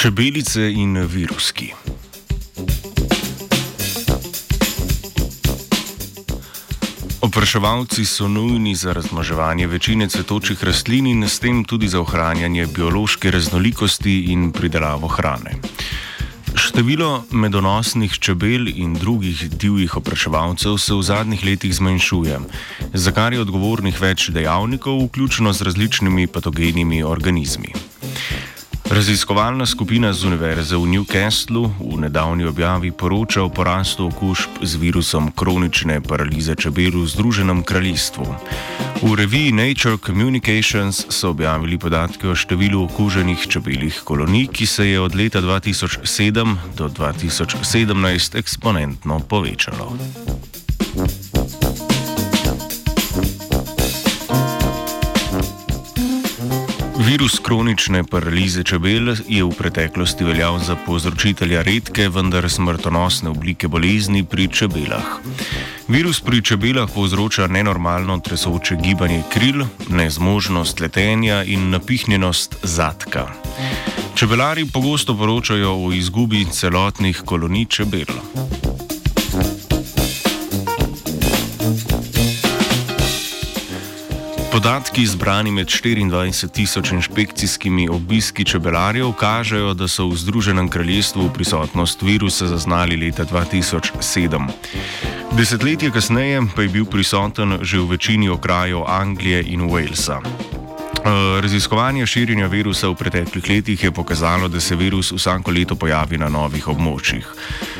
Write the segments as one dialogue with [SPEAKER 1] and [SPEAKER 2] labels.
[SPEAKER 1] Čebelice in viruski. Opraševalci so nujni za razmnoževanje večine cvetočih rastlin in s tem tudi za ohranjanje biološke raznolikosti in pridelavo hrane. Število medonosnih čebel in drugih divjih opraševalcev se v zadnjih letih zmanjšuje, za kar je odgovornih več dejavnikov, vključno z različnimi patogenimi organizmi. Raziskovalna skupina z Univerze v Newcastlu v nedavni objavi poroča o porastu okužb z virusom kronične paralize čebel v Združenem kraljestvu. V reviji Nature Communications so objavili podatke o številu okuženih čebeljih kolonij, ki se je od leta 2007 do 2017 eksponentno povečalo. Virus kronične paralize čebel je v preteklosti veljal za povzročitelja redke, vendar smrtonosne oblike bolezni pri čebelah. Virus pri čebelah povzroča nenormalno tresoče gibanje kril, nezmožnost letenja in napihnjenost zadka. Čebelari pogosto poročajo o izgubi celotnih kolonij čebel. Podatki zbrani med 24 tisoč inšpekcijskimi obiski čebelarjev kažejo, da so v Združenem kraljestvu prisotnost virusa zaznali leta 2007. Desetletje kasneje pa je bil prisoten že v večini okrajev Anglije in Walesa. Eh, raziskovanje širjenja virusa v preteklih letih je pokazalo, da se virus vsako leto pojavi na novih območjih.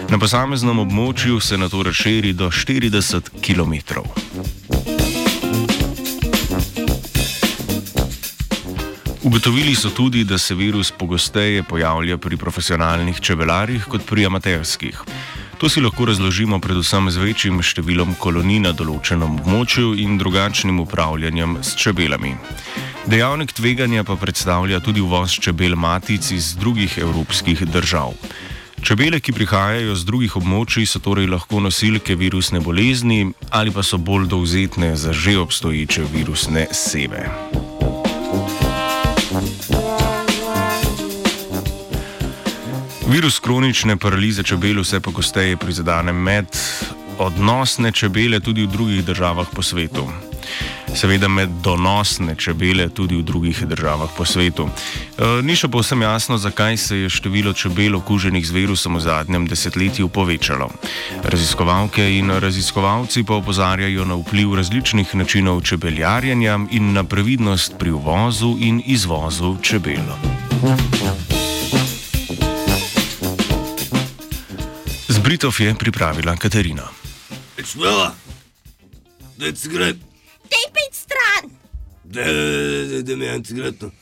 [SPEAKER 1] Na posameznem območju se na to razširi do 40 km. Ugotovili so tudi, da se virus pogosteje pojavlja pri profesionalnih čebelarjih kot pri amaterskih. To si lahko razložimo predvsem z večjim številom kolonij na določenem območju in drugačnim upravljanjem s čebelami. Dejavnik tveganja pa predstavlja tudi uvoz čebel matic iz drugih evropskih držav. Čebele, ki prihajajo z drugih območij, so torej lahko nosilke virusne bolezni ali pa so bolj dovzetne za že obstoječe virusne sebe. Virus kronične paralize čebel vse pogosteje prizadene med odnosne čebele tudi v drugih državah po svetu. Seveda med donosne čebele tudi v drugih državah po svetu. E, ni še povsem jasno, zakaj se je število čebel okuženih z virusom v zadnjem desetletju povečalo. Raziskovalke in raziskovalci pa opozarjajo na vpliv različnih načinov čebeljarjenja in na previdnost pri uvozu in izvozu čebel. Britov je pripravila Katarina.
[SPEAKER 2] Šmela, da je cigaret.
[SPEAKER 3] Tej pet stran.
[SPEAKER 2] Da, da, da, da mi je cigaretno.